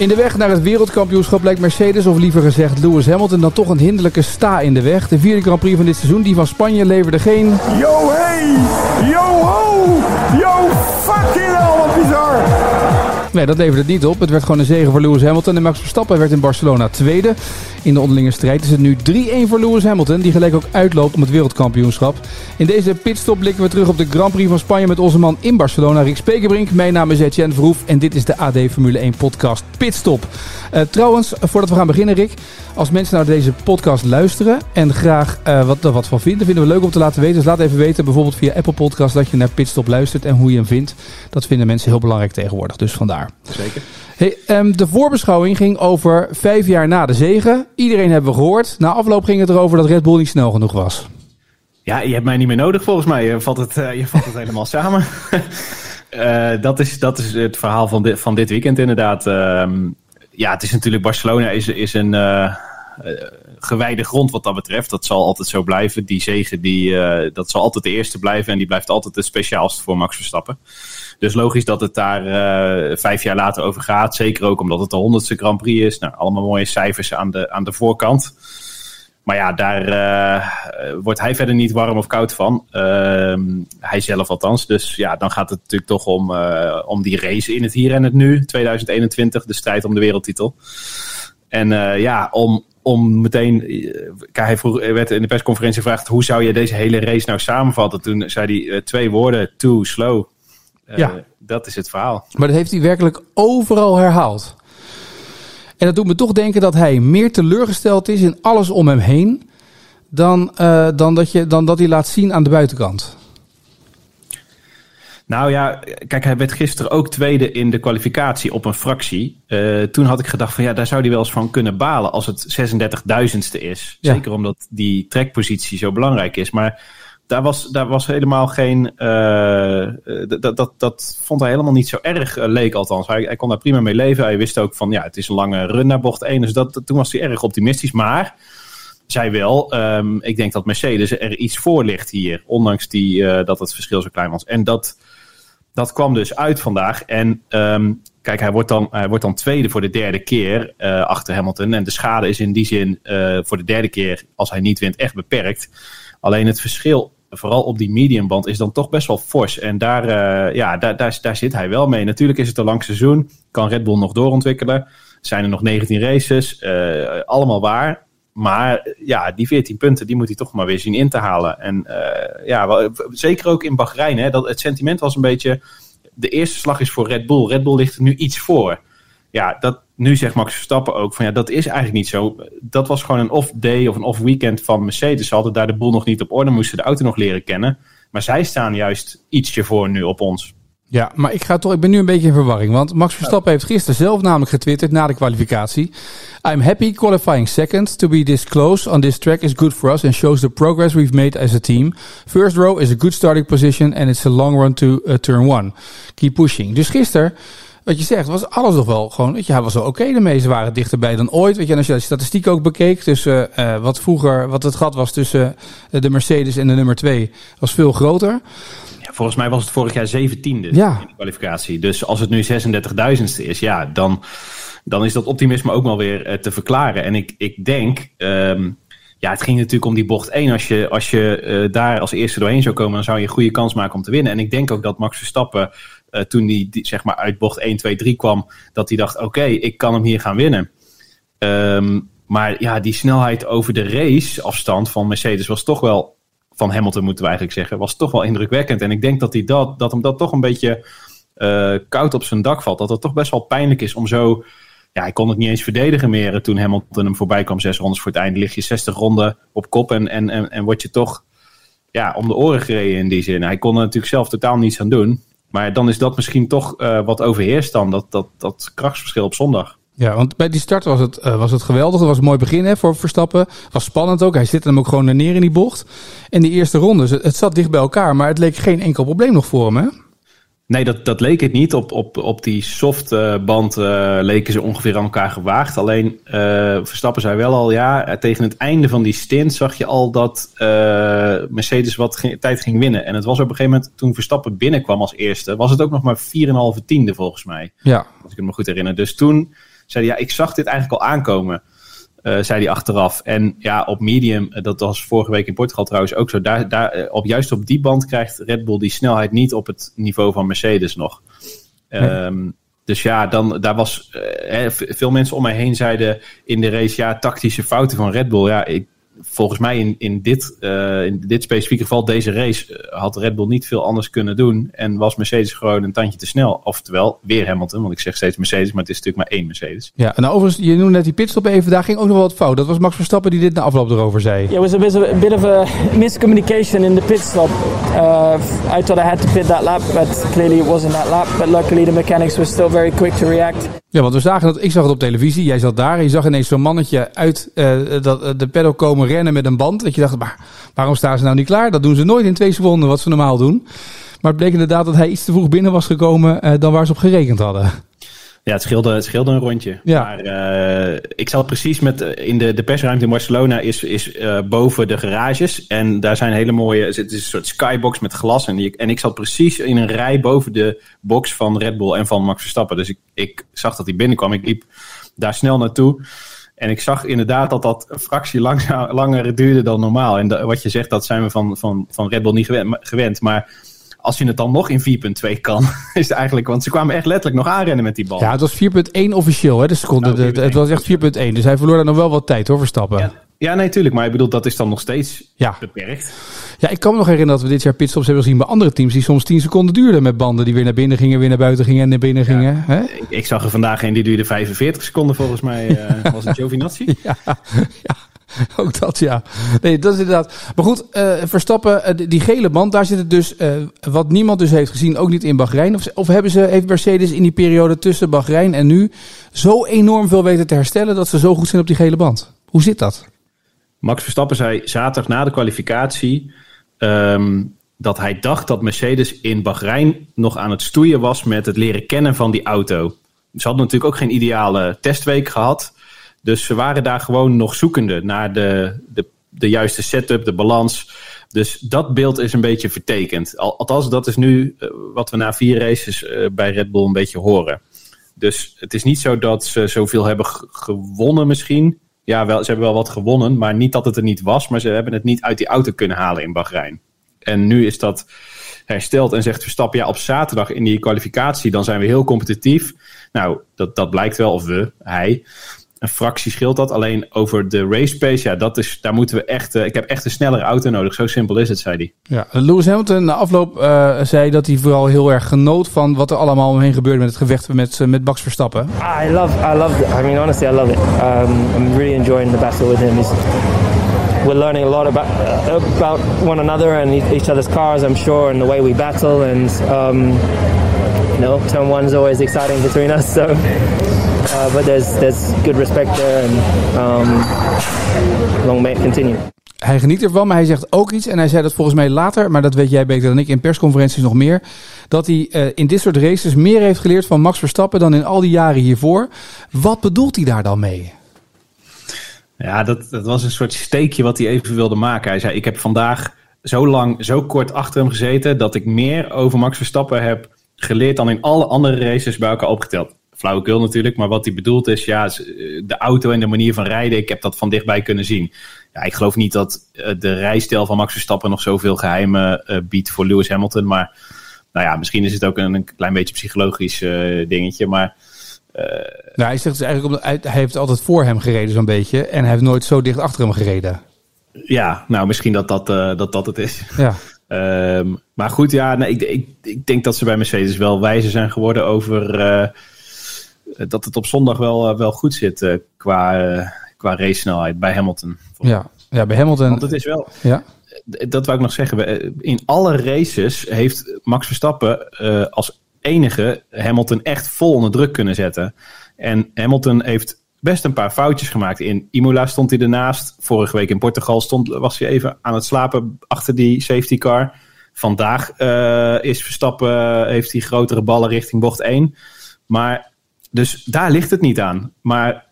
In de weg naar het wereldkampioenschap lijkt Mercedes, of liever gezegd Lewis Hamilton, dan toch een hinderlijke sta in de weg. De vierde Grand Prix van dit seizoen, die van Spanje, leverde geen... Yo hey! Yo ho! Yo fucking hell, wat bizar! Nee, dat leverde het niet op. Het werd gewoon een zegen voor Lewis Hamilton. En Max Verstappen werd in Barcelona tweede. In de onderlinge strijd is het nu 3-1 voor Lewis Hamilton, die gelijk ook uitloopt om het wereldkampioenschap. In deze pitstop blikken we terug op de Grand Prix van Spanje met onze man in Barcelona, Rick Spekerbrink. Mijn naam is Etienne Verhoef en dit is de AD Formule 1 podcast Pitstop. Uh, trouwens, voordat we gaan beginnen Rick, als mensen naar deze podcast luisteren en graag uh, wat wat van vinden, vinden we leuk om te laten weten. Dus laat even weten, bijvoorbeeld via Apple Podcast, dat je naar Pitstop luistert en hoe je hem vindt. Dat vinden mensen heel belangrijk tegenwoordig, dus vandaar. Zeker. Hey, um, de voorbeschouwing ging over vijf jaar na de zegen. Iedereen hebben we gehoord. Na afloop ging het erover dat Red Bull niet snel genoeg was. Ja, je hebt mij niet meer nodig volgens mij. Je vat het, uh, je vat het helemaal samen. uh, dat, is, dat is het verhaal van dit, van dit weekend inderdaad. Uh, ja, het is natuurlijk Barcelona is, is een uh, gewijde grond wat dat betreft. Dat zal altijd zo blijven. Die zegen, die, dat zal altijd de eerste blijven. En die blijft altijd het speciaalste voor Max Verstappen. Dus logisch dat het daar uh, vijf jaar later over gaat. Zeker ook omdat het de honderdste Grand Prix is. Nou, allemaal mooie cijfers aan de, aan de voorkant. Maar ja, daar uh, wordt hij verder niet warm of koud van. Uh, hij zelf althans. Dus ja, dan gaat het natuurlijk toch om, om die race in het hier en het nu. 2021, de strijd om de wereldtitel. En ja, om, om meteen. Kijk, hij, vroeg, werd in de persconferentie gevraagd: hoe zou je deze hele race nou samenvatten? Toen zei hij twee woorden: too slow. ja. Dat is het verhaal. Maar dat heeft hij werkelijk overal herhaald. En dat doet me toch denken dat hij meer teleurgesteld is in alles om hem heen. Dan, uh, dan, dat, je, dan dat hij laat zien aan de buitenkant. Nou ja, kijk, hij werd gisteren ook tweede in de kwalificatie op een fractie. Uh, toen had ik gedacht van ja, daar zou hij wel eens van kunnen balen als het 36.000ste is. Ja. Zeker omdat die trekpositie zo belangrijk is. Maar daar was, daar was helemaal geen. Uh, dat, dat, dat vond hij helemaal niet zo erg, uh, leek althans. Hij, hij kon daar prima mee leven. Hij wist ook van ja, het is een lange run naar bocht 1. Dus dat, toen was hij erg optimistisch. Maar zij wel, um, ik denk dat Mercedes er iets voor ligt hier. Ondanks die, uh, dat het verschil zo klein was. En dat, dat kwam dus uit vandaag. En um, kijk, hij wordt, dan, hij wordt dan tweede voor de derde keer achter Hamilton. En de schade is in die zin voor de derde keer, als hij niet wint, echt beperkt. Alleen het verschil vooral op die mediumband is dan toch best wel fors. En daar, uh, ja, daar, daar, daar zit hij wel mee. Natuurlijk is het een lang seizoen. Kan Red Bull nog doorontwikkelen. Zijn er nog 19 races. Allemaal waar. Maar ja, die 14 punten, die moet hij toch maar weer zien in te halen. En uh, ja, zeker ook in Bahrein. Hè, dat, het sentiment was een beetje... De eerste slag is voor Red Bull. Red Bull ligt er nu iets voor. Ja, dat, nu zegt Max Verstappen ook van ja, dat is eigenlijk niet zo. Dat was gewoon een off-day of een off-weekend van Mercedes. Ze hadden daar de boel nog niet op orde, moesten de auto nog leren kennen. Maar zij staan juist ietsje voor nu op ons. Ja, maar ik, ga toch, ik ben nu een beetje in verwarring. Want Max Verstappen heeft gisteren zelf namelijk getwitterd na de kwalificatie. I'm happy qualifying second. To be this close on this track is good for us and shows the progress we've made as a team. First row is a good starting position and it's a long run to uh, turn one. Keep pushing. Dus gisteren wat je zegt, was alles nog wel gewoon. Weet je, hij was wel oké okay. Ze waren dichterbij dan ooit. Weet je, en als je de statistiek ook bekeek, tussen uh, wat vroeger, wat het gat was tussen uh, de Mercedes en de nummer 2, was veel groter. Volgens mij was het vorig jaar 17e ja. in de kwalificatie. Dus als het nu 36.000ste is, ja, dan, dan is dat optimisme ook wel weer uh, te verklaren. En ik, ik denk. Um, ja, het ging natuurlijk om die bocht 1. Als je, als je uh, daar als eerste doorheen zou komen, dan zou je een goede kans maken om te winnen. En ik denk ook dat Max Verstappen uh, toen hij zeg maar uit bocht 1, 2, 3 kwam, dat hij dacht: oké, okay, ik kan hem hier gaan winnen. Um, maar ja, die snelheid over de raceafstand van Mercedes was toch wel, van Hamilton moeten we eigenlijk zeggen, was toch wel indrukwekkend. En ik denk dat, hij dat, dat hem dat toch een beetje uh, koud op zijn dak valt. Dat het toch best wel pijnlijk is om zo. Ja, hij kon het niet eens verdedigen meer toen Hamilton hem voorbij kwam. Zes rondes voor het einde lig je 60 ronden op kop en, en, en, en word je toch ja, om de oren gereden in die zin. Hij kon er natuurlijk zelf totaal niets aan doen. Maar dan is dat misschien toch uh, wat overheerst dan, dat, dat, dat krachtsverschil op zondag. Ja, want bij die start was het, uh, was het geweldig. Het was een mooi begin hè, voor Verstappen. was spannend ook. Hij zit hem ook gewoon neer in die bocht. En die eerste ronde, het, het zat dicht bij elkaar. Maar het leek geen enkel probleem nog voor hem, hè? Nee, dat, dat leek het niet. Op, op, op die softband uh, leken ze ongeveer aan elkaar gewaagd. Alleen uh, Verstappen zei wel al, ja, tegen het einde van die stint zag je al dat uh, Mercedes wat ging, tijd ging winnen. En het was op een gegeven moment, toen Verstappen binnenkwam als eerste, was het ook nog maar 4,5 tiende volgens mij. Ja. Als ik me goed herinner. Dus toen zei hij, ja, ik zag dit eigenlijk al aankomen. Uh, zei hij achteraf. En ja, op medium, dat was vorige week in Portugal trouwens ook zo. Daar, daar, op, juist op die band krijgt Red Bull die snelheid niet op het niveau van Mercedes nog. Um, dus ja, dan, daar was. Uh, veel mensen om mij heen zeiden in de race: ja, tactische fouten van Red Bull. Ja, ik, volgens mij in, in, dit, uh, in dit specifieke geval, deze race, had Red Bull niet veel anders kunnen doen. En was Mercedes gewoon een tandje te snel. Oftewel, weer Hamilton, want ik zeg steeds Mercedes, maar het is natuurlijk maar één Mercedes. Ja, en overigens, je noemde net die pitstop even, daar ging ook nog wel wat fout. Dat was Max Verstappen die dit na afloop erover zei. Yeah, it was a bit, of, a bit of a miscommunication in the pitstop. Uh, I thought I had to pit that lap, but clearly it wasn't that lap. But luckily the mechanics were still very quick to react. Ja, want we zagen dat, ik zag het op televisie, jij zat daar en je zag ineens zo'n mannetje uit uh, dat, de paddock komen rennen met een band. Dat je dacht, maar waarom staan ze nou niet klaar? Dat doen ze nooit in twee seconden wat ze normaal doen. Maar het bleek inderdaad dat hij iets te vroeg binnen was gekomen uh, dan waar ze op gerekend hadden. Ja, het scheelde, het scheelde een rondje. Ja. Maar uh, ik zat precies met in de, de persruimte in Barcelona is, is uh, boven de garages. En daar zijn hele mooie. Het is een soort skybox met glas. En, die, en ik zat precies in een rij boven de box van Red Bull en van Max Verstappen. Dus ik, ik zag dat hij binnenkwam. Ik liep daar snel naartoe. En ik zag inderdaad dat dat een fractie langzaam, langer duurde dan normaal. En de, wat je zegt, dat zijn we van, van, van Red Bull niet gewend. gewend maar als je het dan nog in 4.2 kan, is het eigenlijk... Want ze kwamen echt letterlijk nog aanrennen met die bal. Ja, het was 4.1 officieel, hè, de seconde. Nou, het, het was echt 4.1. Dus hij verloor daar nog wel wat tijd, hoor, Verstappen. Ja, ja nee, tuurlijk. Maar ik bedoel, dat is dan nog steeds ja. beperkt. Ja, ik kan me nog herinneren dat we dit jaar pitstops hebben gezien bij andere teams... die soms 10 seconden duurden met banden die weer naar binnen gingen... weer naar buiten gingen en naar binnen ja. gingen. Hè? Ik, ik, zag er vandaag een die duurde 45 seconden volgens mij. Uh, was het Giovinazzi? ja, ja. Ook dat, ja. Nee, dat is inderdaad. Maar goed, uh, Verstappen, uh, die gele band, daar zit het dus, uh, wat niemand dus heeft gezien, ook niet in Bahrein. Of, of hebben ze, heeft Mercedes in die periode tussen Bahrein en nu zo enorm veel weten te herstellen dat ze zo goed zijn op die gele band? Hoe zit dat? Max Verstappen zei zaterdag na de kwalificatie um, dat hij dacht dat Mercedes in Bahrein nog aan het stoeien was met het leren kennen van die auto. Ze hadden natuurlijk ook geen ideale testweek gehad. Dus ze waren daar gewoon nog zoekende naar de, de, de juiste setup, de balans. Dus dat beeld is een beetje vertekend. Althans, dat is nu uh, wat we na vier races uh, bij Red Bull een beetje horen. Dus het is niet zo dat ze zoveel hebben gewonnen misschien. Ja, wel, ze hebben wel wat gewonnen, maar niet dat het er niet was. Maar ze hebben het niet uit die auto kunnen halen in Bahrein. En nu is dat hersteld en zegt Verstappen, ja, op zaterdag in die kwalificatie, dan zijn we heel competitief. Nou, dat, dat blijkt wel, of we, hij. Een fractie scheelt dat. Alleen over de race pace, ja, dat is, daar moeten we echt. Uh, ik heb echt een snellere auto nodig. Zo simpel is het, zei hij. Ja, Lewis Hamilton na afloop uh, zei dat hij vooral heel erg genoot van wat er allemaal omheen gebeurde met het gevecht met, uh, met Max Verstappen. I love, I love it. I mean, honestly, I love it. Um, I'm really enjoying the battle with him. He's, we're learning a lot about about one another and each other's cars, I'm sure, and the way we battle. And um, you know, turn one is always exciting between us. So. Uh, but there's, there's good respect there and um, long may it continue. Hij geniet ervan, maar hij zegt ook iets. En hij zei dat volgens mij later, maar dat weet jij beter dan ik in persconferenties nog meer. Dat hij uh, in dit soort races meer heeft geleerd van Max Verstappen dan in al die jaren hiervoor. Wat bedoelt hij daar dan mee? Ja, dat, dat was een soort steekje wat hij even wilde maken. Hij zei: Ik heb vandaag zo lang, zo kort achter hem gezeten. dat ik meer over Max Verstappen heb geleerd dan in alle andere races bij elkaar opgeteld flauwekul natuurlijk, maar wat hij bedoelt is, ja, de auto en de manier van rijden, ik heb dat van dichtbij kunnen zien. Ja, ik geloof niet dat de rijstijl van Max Verstappen nog zoveel geheimen uh, biedt voor Lewis Hamilton, maar nou ja, misschien is het ook een, een klein beetje psychologisch uh, dingetje, maar... Uh, nou, hij zegt dus eigenlijk, omdat hij, hij heeft altijd voor hem gereden zo'n beetje en hij heeft nooit zo dicht achter hem gereden. Ja, nou misschien dat dat, dat, dat het is. Ja. Um, maar goed, ja, nee, ik, ik, ik denk dat ze bij Mercedes wel wijzer zijn geworden over dat het op zondag wel, wel goed zit uh, qua, qua race snelheid bij Hamilton. Ja, ja, bij Hamilton. Want het is wel. Ja. Dat wou ik nog zeggen. In alle races heeft Max Verstappen uh, als enige Hamilton echt vol onder druk kunnen zetten. En Hamilton heeft best een paar foutjes gemaakt. In Imola stond hij ernaast. Vorige week in Portugal stond, was hij even aan het slapen achter die safety car. Vandaag uh, is Verstappen, heeft hij grotere ballen richting bocht 1. Maar, dus daar ligt het niet aan. Maar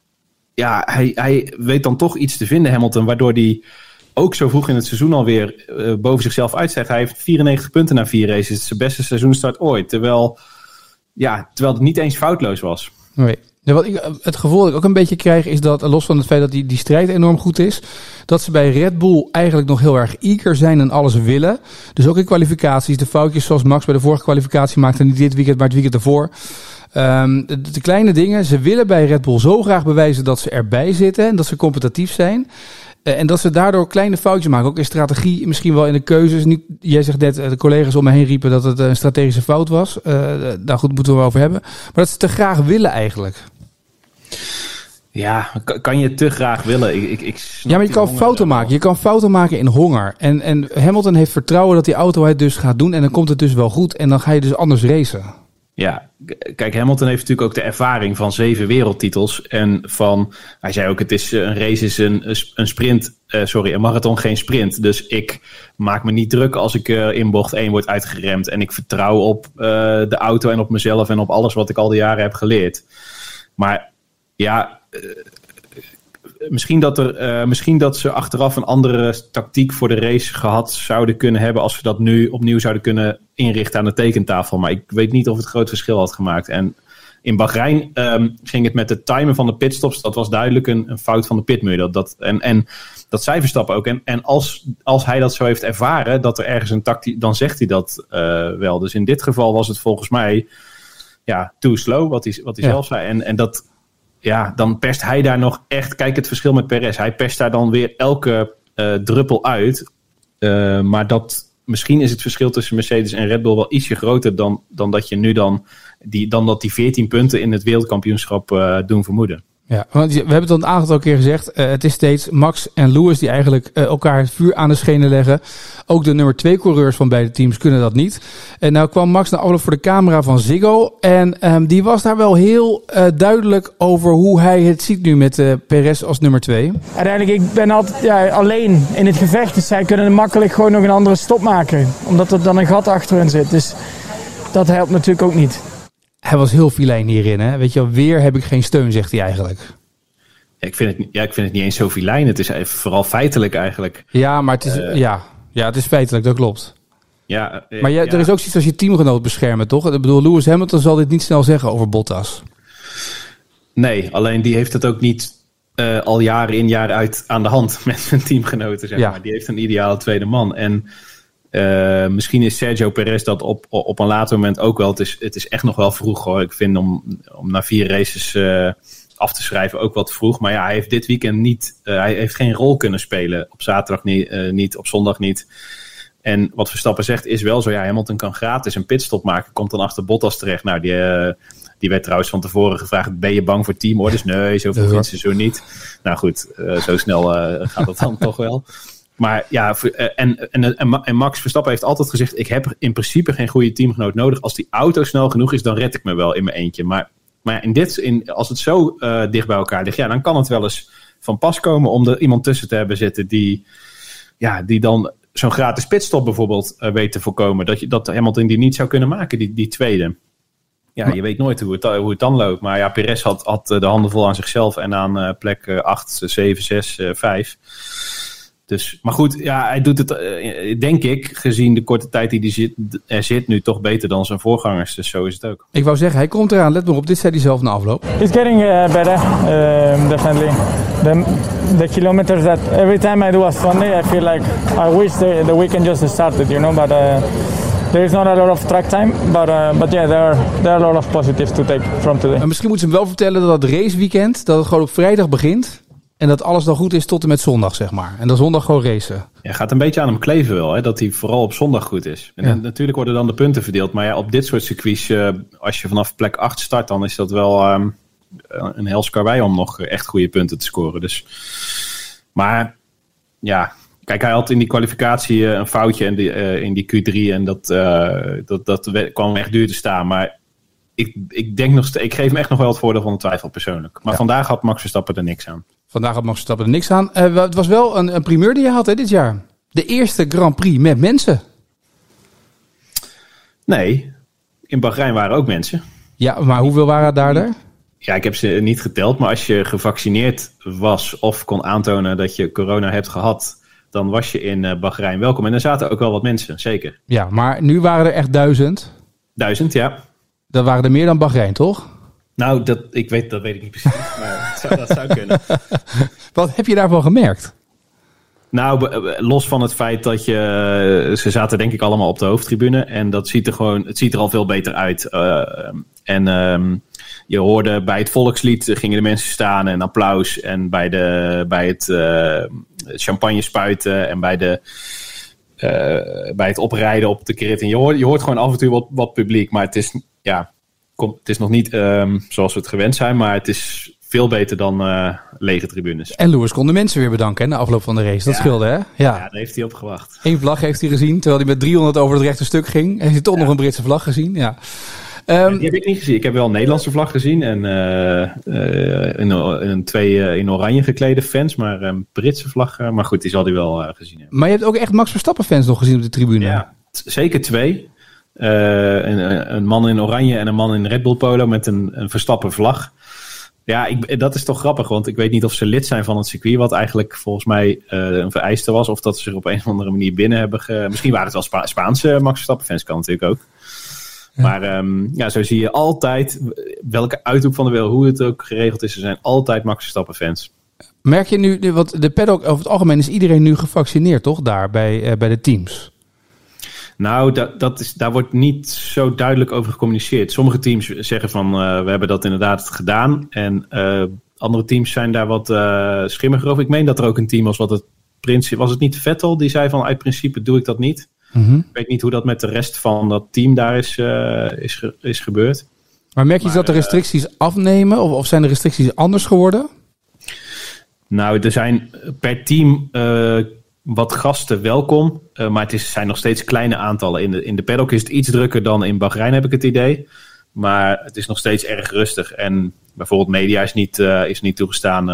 ja, hij, hij weet dan toch iets te vinden, Hamilton, waardoor hij ook zo vroeg in het seizoen alweer uh, boven zichzelf uitstijgt. Hij heeft 94 punten na vier races. Het is zijn beste seizoenstart ooit. Terwijl, ja, terwijl het niet eens foutloos was. Nee. Ja, wat ik, het gevoel dat ik ook een beetje krijg is dat, los van het feit dat die, die strijd enorm goed is, dat ze bij Red Bull eigenlijk nog heel erg eager zijn en alles willen. Dus ook in kwalificaties, de foutjes zoals Max bij de vorige kwalificatie maakte, niet dit weekend, maar het weekend ervoor. Um, de, de, kleine dingen, ze willen bij Red Bull zo graag bewijzen dat ze erbij zitten en dat ze competitief zijn. Uh, en dat ze daardoor kleine foutjes maken. Ook in strategie, misschien wel in de keuzes. Nu, jij zegt net, de collega's om me heen riepen dat het een strategische fout was. Uh, daar goed, moeten we over hebben. Maar dat ze te graag willen eigenlijk. Ja, kan je te graag willen? Ik, ik, ik ja, maar je kan fouten maken. Je kan fouten maken in honger. En, en Hamilton heeft vertrouwen dat die auto het dus gaat doen. En dan komt het dus wel goed. En dan ga je dus anders racen. Ja, kijk, Hamilton heeft natuurlijk ook de ervaring van zeven wereldtitels. En van, hij zei ook, het is een race is een, een sprint, uh, sorry, een marathon geen sprint. Dus ik maak me niet druk als ik uh, in bocht 1 word uitgeremd. En ik vertrouw op de auto en op mezelf en op alles wat ik al die jaren heb geleerd. Maar ja, misschien, dat er, misschien dat ze achteraf een andere tactiek voor de race gehad zouden kunnen hebben. als we dat nu opnieuw zouden kunnen inrichten aan de tekentafel. Maar ik weet niet of het groot verschil had gemaakt. En in Bahrein um, ging het met het timen van de pitstops. Dat was duidelijk een, een fout van de pitmuur. Dat, dat, en, en dat zij verstappen ook. En, en als, als hij dat zo heeft ervaren, dat er ergens een tactiek, dan zegt hij dat uh, wel. Dus in dit geval was het volgens mij ja, too slow, wat hij, wat hij ja. zelf zei. En, en dat, ja, dan perst hij daar nog echt. Kijk, het verschil met Perez. Hij perst daar dan weer elke uh, druppel uit. Uh, maar dat, misschien is het verschil tussen Mercedes en Red Bull wel ietsje groter dan, dan dat je nu dan, die, dan dat die 14 punten in het wereldkampioenschap uh, doen vermoeden. Ja, want we hebben het al een aantal keer gezegd. Uh, het is steeds Max en Lewis die eigenlijk uh, elkaar het vuur aan de schenen leggen. Ook de nummer twee coureurs van beide teams kunnen dat niet. En nou kwam Max naar afloop voor de camera van Ziggo. En um, die was daar wel heel uh, duidelijk over hoe hij het ziet nu met Perez als nummer twee. Uiteindelijk, ik ben altijd ja, alleen in het gevecht. Dus zij kunnen makkelijk gewoon nog een andere stop maken. Omdat er dan een gat achter hen zit. Dus dat helpt natuurlijk ook niet. Hij was heel filijn hierin. Hè? Weet je wel, weer heb ik geen steun, zegt hij eigenlijk. Ja, ik, vind het, ja, ik vind het niet eens zo filijn. Het is vooral feitelijk eigenlijk. Ja, maar het is, uh, ja. Ja, het is feitelijk, dat klopt. Ja, uh, maar jij, ja. er is ook zoiets als je teamgenoot beschermen, toch? Ik bedoel, Lewis Hamilton zal dit niet snel zeggen over Bottas. Nee, alleen die heeft het ook niet uh, al jaren in, jaar uit aan de hand met zijn teamgenoten, zeg ja. maar. Die heeft een ideale tweede man. En Uh, misschien is Sergio Perez dat op, op een later moment ook wel. Het is, het is echt nog wel vroeg hoor. Ik vind om, om na vier races uh, af te schrijven ook wat vroeg. Maar ja, hij heeft dit weekend niet. Uh, hij heeft geen rol kunnen spelen. Op zaterdag niet, niet, op zondag niet. En wat Verstappen zegt is wel zo. Ja, Hamilton kan gratis een pitstop maken. Komt dan achter Bottas terecht. Nou, die, die werd trouwens van tevoren gevraagd: ben je bang voor teamorders? Nee, zo vindt ze zo niet. Nou goed, zo snel gaat dat dan toch wel. Maar ja, en, en, en, Max Verstappen heeft altijd gezegd: Ik heb in principe geen goede teamgenoot nodig. Als die auto snel genoeg is, dan red ik me wel in mijn eentje. Maar, maar in dit, in, als het zo uh, dicht bij elkaar ligt, ja, dan kan het wel eens van pas komen om er iemand tussen te hebben zitten die, ja, die dan zo'n gratis pitstop bijvoorbeeld uh, weet te voorkomen. Dat, je, dat Hamilton die niet zou kunnen maken, die, die tweede. Ja, je weet nooit hoe het, hoe het dan loopt. Maar ja, Perez had, had de handen vol aan zichzelf en aan uh, plek 8, 7, 6, 5. Dus, maar goed, ja, hij doet het, uh, denk ik, gezien de korte tijd die hij zit, er zit, nu toch beter dan zijn voorgangers. Dus zo is het ook. Ik wou zeggen, hij komt eraan. Let maar op, dit zei hij zelf na afloop. It's getting uh, better, uh, definitely. The, the kilometers that every time I do a Sunday, I feel like I wish the, the weekend just started, you know, but... Uh, There is not a lot of track time, but, uh, but yeah, there are, there are a lot of positives to take from today. En misschien moeten ze hem wel vertellen dat het raceweekend, dat het gewoon op vrijdag begint. En dat alles dan goed is tot en met zondag, zeg maar. En dan zondag gewoon racen. Ja, gaat een beetje aan hem kleven wel, hè? dat hij vooral op zondag goed is. En ja. natuurlijk worden dan de punten verdeeld. Maar ja, op dit soort circuits, uh, als je vanaf plek 8 start, dan is dat wel um, een hels karwei om nog echt goede punten te scoren. Dus, maar ja, kijk, hij had in die kwalificatie een foutje in die, uh, in die Q3 en dat, uh, dat, dat kwam echt duur te staan. Maar ik, ik denk nog ik geef hem echt nog wel het voordeel van de twijfel persoonlijk. Maar vandaag had Max Verstappen er niks aan. Vandaag had Max Verstappen er niks aan. Uh, het was wel een, een primeur die je had hè, dit jaar. De eerste Grand Prix met mensen. Nee, in Bahrein waren ook mensen. Ja, maar hoeveel waren daar er? Ja, ik heb ze niet geteld, maar als je gevaccineerd was of kon aantonen dat je corona hebt gehad, dan was je in uh, Bahrein welkom. En er zaten ook wel wat mensen, zeker. Ja, maar nu waren er echt duizend. Duizend, ja. Dat waren er meer dan Bahrein, toch? Nou, dat, ik weet, dat weet ik niet precies, maar dat zou, dat zou kunnen. Wat heb je daarvan gemerkt? Nou, los van het feit dat je. Ze zaten denk ik allemaal op de hoofdtribune. En dat ziet er gewoon. Het ziet er al veel beter uit. Uh, en um, je hoorde bij het volkslied gingen de mensen staan en applaus. En bij, de, bij het uh, champagne spuiten en bij, de, bij het oprijden op de krit. En je hoort, je hoort gewoon af en toe wat, wat publiek. Maar het is, ja, kom, het is nog niet um, zoals we het gewend zijn. Maar het is veel beter dan uh, lege tribunes. En Lewis kon de mensen weer bedanken hè, na afloop van de race. Dat ja. scheelde, hè? Ja. ja, daar heeft hij op gewacht. Eén vlag heeft hij gezien, terwijl hij met 300 over het rechte stuk ging. Heeft hij toch ja. nog een Britse vlag gezien, ja. Um, die heb ik niet gezien. Ik heb wel een Nederlandse vlag gezien en uh, uh, in, in, twee uh, in oranje geklede fans, maar een Britse vlag. maar goed, die zal hij wel gezien hebben. Maar je hebt ook echt Max Verstappen fans nog gezien op de tribune? Ja, zeker twee. Een, een, man in oranje en een man in Red Bull polo met een, een Verstappen vlag. Ja, ik, dat is toch grappig, want ik weet niet of ze lid zijn van het circuit, wat eigenlijk volgens mij uh, een vereiste was, of dat ze zich op een of andere manier binnen hebben. Ge... Misschien waren het wel Spa Spaanse Max Verstappen fans, kan natuurlijk ook. Ja. Maar um, ja, zo zie je altijd, welke uithoek van de wereld, hoe het ook geregeld is, er zijn altijd Max Verstappen fans. Merk je nu, want de paddock over het algemeen is iedereen nu gevaccineerd, toch? Daar bij, uh, bij de teams. Nou, dat, dat is, daar wordt niet zo duidelijk over gecommuniceerd. Sommige teams zeggen van uh, we hebben dat inderdaad gedaan. En uh, andere teams zijn daar wat schimmiger over. Ik meen dat er ook een team was wat het principe. Was het niet Vettel die zei van uit principe doe ik dat niet? Mm -hmm. Ik weet niet hoe dat met de rest van dat team daar is, is, ge, is gebeurd. Maar merk je maar, dat de restricties afnemen of, of zijn de restricties anders geworden? Nou, er zijn per team wat gasten welkom. Uh, maar het is, zijn nog steeds kleine aantallen. In de, in de paddock is het iets drukker dan in Bahrein, heb ik het idee. Maar het is nog steeds erg rustig. En bijvoorbeeld media is niet, uh, is niet toegestaan.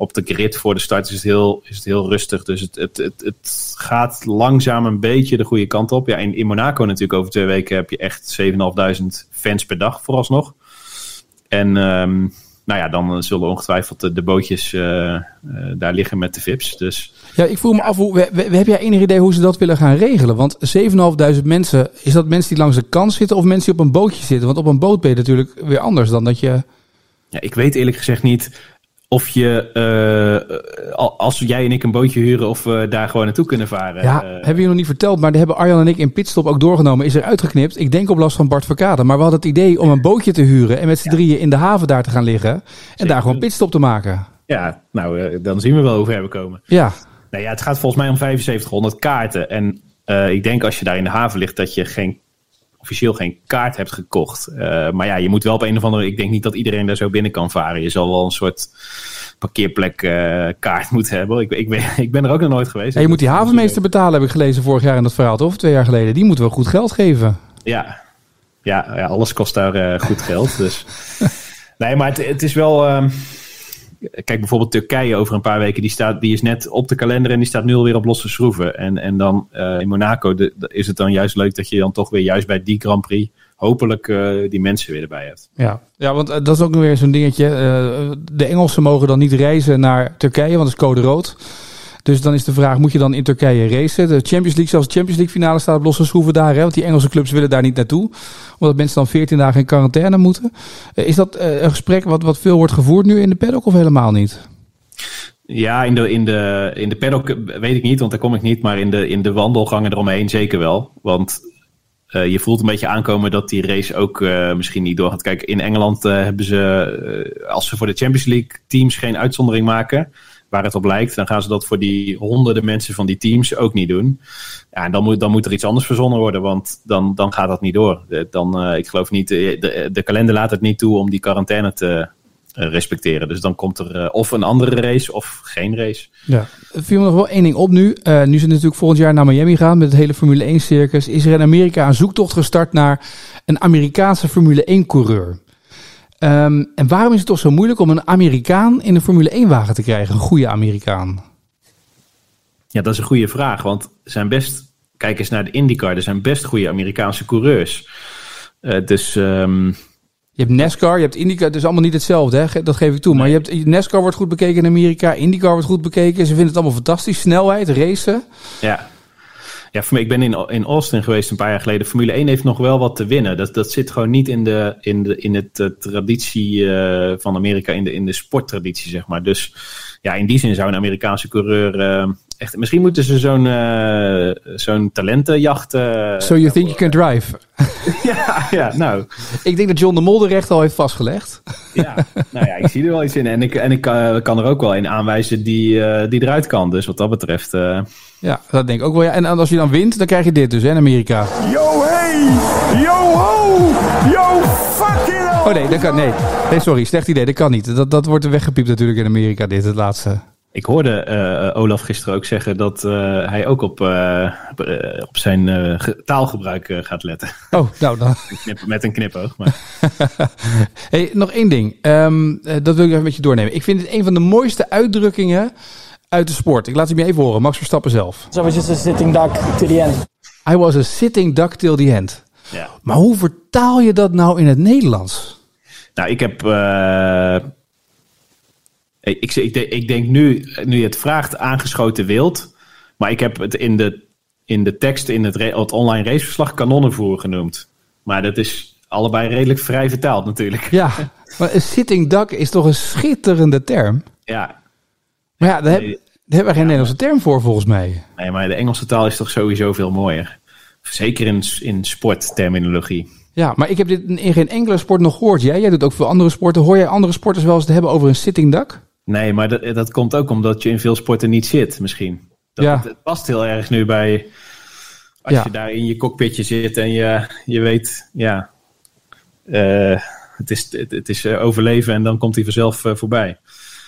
Op de grid voor de start is het heel, is het heel rustig. Dus het, het, het, het gaat langzaam een beetje de goede kant op. Ja, in, in Monaco natuurlijk over twee weken heb je echt 7.500 fans per dag vooralsnog. En... Um, nou ja, dan zullen ongetwijfeld de, de bootjes uh, uh, daar liggen met de VIP's. Dus, ja, ik vroeg me af, hoe, we, we, heb jij enig idee hoe ze dat willen gaan regelen? Want 7.500 mensen, is dat mensen die langs de kant zitten of mensen die op een bootje zitten? Want op een boot ben je natuurlijk weer anders dan dat je... Ja, ik weet eerlijk gezegd niet of je, uh, als jij en ik een bootje huren, of we daar gewoon naartoe kunnen varen. Ja, uh, hebben je nog niet verteld, maar dat hebben Arjan en ik in Pitstop ook doorgenomen. Is er uitgeknipt. Ik denk op last van Bart Verkade. Maar we hadden het idee om een bootje te huren en met z'n ja. drieën in de haven daar te gaan liggen. En Zeker. daar gewoon pitstop te maken. Ja, nou, dan zien we wel hoe ver we komen. Ja. Nou ja, het gaat volgens mij om 7500 kaarten. En ik denk als je daar in de haven ligt, dat je geen officieel geen kaart hebt gekocht. Uh, maar ja, je moet wel op een of andere... Ik denk niet dat iedereen daar zo binnen kan varen. Je zal wel een soort parkeerplek uh, kaart moeten hebben. Ik, ik, ben, ik ben er ook nog nooit geweest. Je moet die havenmeester betalen, heb ik gelezen vorig jaar in dat verhaal, of twee jaar geleden. Die moeten wel goed geld geven. Ja, ja, ja alles kost daar uh, goed geld. Dus. nee, maar het, het is wel... Uh, kijk, bijvoorbeeld Turkije over een paar weken, die, staat, die is net op de kalender en die staat nu alweer op losse schroeven. En, en dan uh, in Monaco is het dan juist leuk dat je dan toch weer juist bij die Grand Prix hopelijk uh, die mensen weer erbij hebt. Ja, ja want uh, dat is ook weer zo'n dingetje. De Engelsen mogen dan niet reizen naar Turkije, want dat is code rood. Dus dan is de vraag, moet je dan in Turkije racen? De Champions League, zelfs de Champions League finale staat op losse schroeven daar. Hè? Want die Engelse clubs willen daar niet naartoe. Omdat mensen dan 14 dagen in quarantaine moeten. Is dat een gesprek wat, wat veel wordt gevoerd nu in de paddock of helemaal niet? Ja, in de, in, de, in de paddock weet ik niet, want daar kom ik niet. Maar in de, in de wandelgangen eromheen zeker wel. Want je voelt een beetje aankomen dat die race ook misschien niet doorgaat. Kijk, in Engeland hebben ze, als ze voor de Champions League teams geen uitzondering maken, waar het op lijkt, dan gaan ze dat voor die honderden mensen van die teams ook niet doen. Ja, en dan moet, dan moet er iets anders verzonnen worden, want dan, dan gaat dat niet door. Dan, ik geloof niet, de, de kalender laat het niet toe om die quarantaine te, respecteren. Dus dan komt er of een andere race of geen race. Ja, er viel me nog wel één ding op nu. nu zijn natuurlijk volgend jaar naar Miami gaan met het hele Formule 1 circus. Is er in Amerika een zoektocht gestart naar een Amerikaanse Formule 1 coureur? Ehm, en waarom is het toch zo moeilijk om een Amerikaan in een Formule 1 wagen te krijgen? Een goede Amerikaan? Ja, dat is een goede vraag. Want er zijn best, kijk eens naar de IndyCar, er zijn best goede Amerikaanse coureurs. Uh, dus. Um... Je hebt NASCAR, je hebt IndyCar, het is allemaal niet hetzelfde, hè? dat geef ik toe. Maar je hebt, NASCAR wordt goed bekeken in Amerika, IndyCar wordt goed bekeken. Ze vinden het allemaal fantastisch, snelheid, racen. Ja, ja, voor mij, ik ben in, in Austin geweest een paar jaar geleden. Formule 1 heeft nog wel wat te winnen. Dat, dat zit gewoon niet in, de, in, de, in het uh, traditie uh, van Amerika, in de, in de sporttraditie, zeg maar. Dus ja, in die zin zou een Amerikaanse coureur uh, echt... Misschien moeten ze zo'n zo'n talentenjacht... so you think you can drive? ja, ja, nou... Ik denk dat John de Mol de recht al heeft vastgelegd. ja, nou ja, ik zie er wel iets in. En ik, en ik kan er ook wel in aanwijzen die, die eruit kan. Dus wat dat betreft... Ja, dat denk ik ook wel. Ja. En als je dan wint, dan krijg je dit dus hè, in Amerika. Yo, hey! Yo, ho! Yo, fucking hell! Oh nee, dat kan, nee. nee, sorry, slecht idee, dat kan niet. Dat, dat wordt weggepiept natuurlijk in Amerika, dit, het laatste. Ik hoorde uh, Olaf gisteren ook zeggen dat uh, hij ook op, uh, op zijn taalgebruik gaat letten. Oh, nou dan. Met een knipoog. Maar. hey, nog één ding. Um, dat wil ik even met je doornemen. Ik vind het een van de mooiste uitdrukkingen uit de sport. Ik laat hem je even horen. Max Verstappen zelf. So I was just a sitting duck till the end. I was a sitting duck till the end. Ja. Maar hoe vertaal je dat nou in het Nederlands? Nou, ik heb... Ik, ik, ik, denk nu, nu je het vraagt, aangeschoten wild. Maar ik heb het in de, in de tekst in het, het online raceverslag kanonnenvoer genoemd. Maar dat is allebei redelijk vrij vertaald natuurlijk. Ja, maar een sitting duck is toch een schitterende term? Ja, maar ja, daar, heb, daar hebben we geen Nederlandse term voor volgens mij. Nee, maar de Engelse taal is toch sowieso veel mooier. Zeker in, in sportterminologie. Ja, maar ik heb dit in geen enkele sport nog gehoord. Jij, jij doet ook veel andere sporten. Hoor jij andere sporters wel eens te hebben over een sitting duck? Nee, maar dat, dat komt ook omdat je in veel sporten niet zit, misschien. Dat, ja. het, past heel erg nu bij. Als je daar in je cockpitje zit en je, je weet, ja. Uh, het is, het, is eh, overleven en dan komt hij vanzelf uh, voorbij.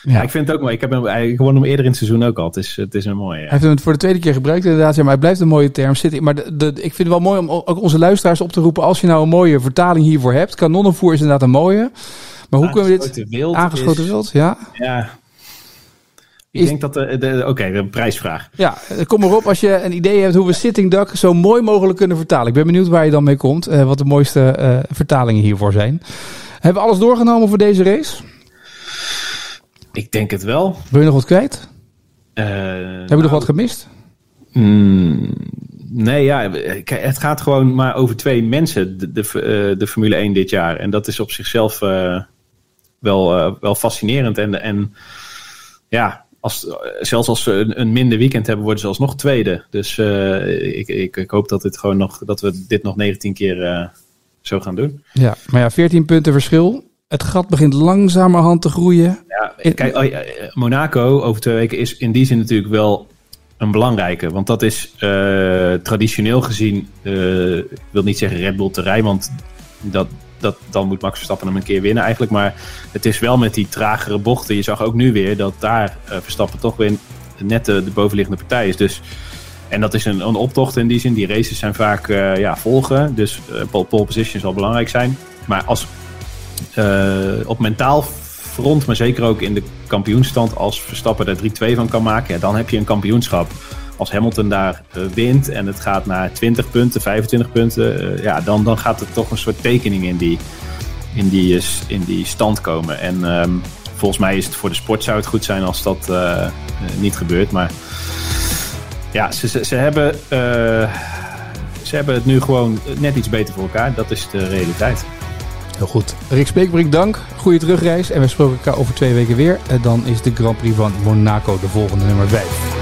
Ja. ik vind het ook mooi. Ik heb hem, ik won hem eerder in het seizoen ook al. Het is, het is een mooie. Hij heeft hem voor de tweede keer gebruikt inderdaad. Ja, maar hij blijft een mooie term zitten. Maar de, de, ik vind het wel mooi om ook onze luisteraars op te roepen. Als je nou een mooie vertaling hiervoor hebt. Kanonnenvoer is inderdaad een mooie. Maar hoe kunnen we dit... Wild aangeschoten wild, ja. Ja. Ik denk dat de, de oké, de prijsvraag. Ja, kom maar op als je een idee hebt hoe we Sitting Duck zo mooi mogelijk kunnen vertalen. Ik ben benieuwd waar je dan mee komt. Uh, wat de mooiste uh, vertalingen hiervoor zijn. Hebben we alles doorgenomen voor deze race? Ik denk het wel. Wil je nog wat kwijt? Uh, Heb je nog wat gemist? Mm, nee, ja, het gaat gewoon maar over twee mensen, de, de, eh, de, Formule 1 dit jaar. En dat is op zichzelf uh, wel, wel fascinerend. En, en ja, als, zelfs als ze een, een, minder weekend hebben, worden ze alsnog tweede. Dus ik, ik, ik, hoop dat, dit gewoon nog, dat we dit nog 19 keer zo gaan doen. Ja, maar ja, 14 punten verschil. Het gat begint langzamerhand te groeien. Ja, kijk, oh Monaco over twee weken is in die zin natuurlijk wel een belangrijke. Want dat is uh, traditioneel gezien, ik wil niet zeggen Red Bull terrein, want dat, dat, dan moet Max Verstappen hem een keer winnen eigenlijk. Maar het is wel met die tragere bochten. Je zag ook nu weer dat daar uh, Verstappen toch weer net de, de, bovenliggende partij is. Dus, en dat is een, een optocht in die zin. Die races zijn vaak ja, volgen. Dus pole, pole position zal belangrijk zijn. Maar als op mentaal front, maar zeker ook in de kampioenstand, als Verstappen er 3-2 van kan maken, dan heb je een kampioenschap. Als Hamilton daar uh, wint en het gaat naar 20 punten, 25 punten, uh, ja, dan, dan gaat er toch een soort tekening in die, in die, in die stand komen. En um, volgens mij is het voor de sport zou het goed zijn als dat niet gebeurt. Maar ja, ze, ze, ze hebben, ze hebben het nu gewoon net iets beter voor elkaar. Dat is de realiteit. Heel goed. Rick Speekbrink, dank. Goede terugreis. En we spreken elkaar over twee weken weer. En dan is de Grand Prix van Monaco de volgende nummer 5.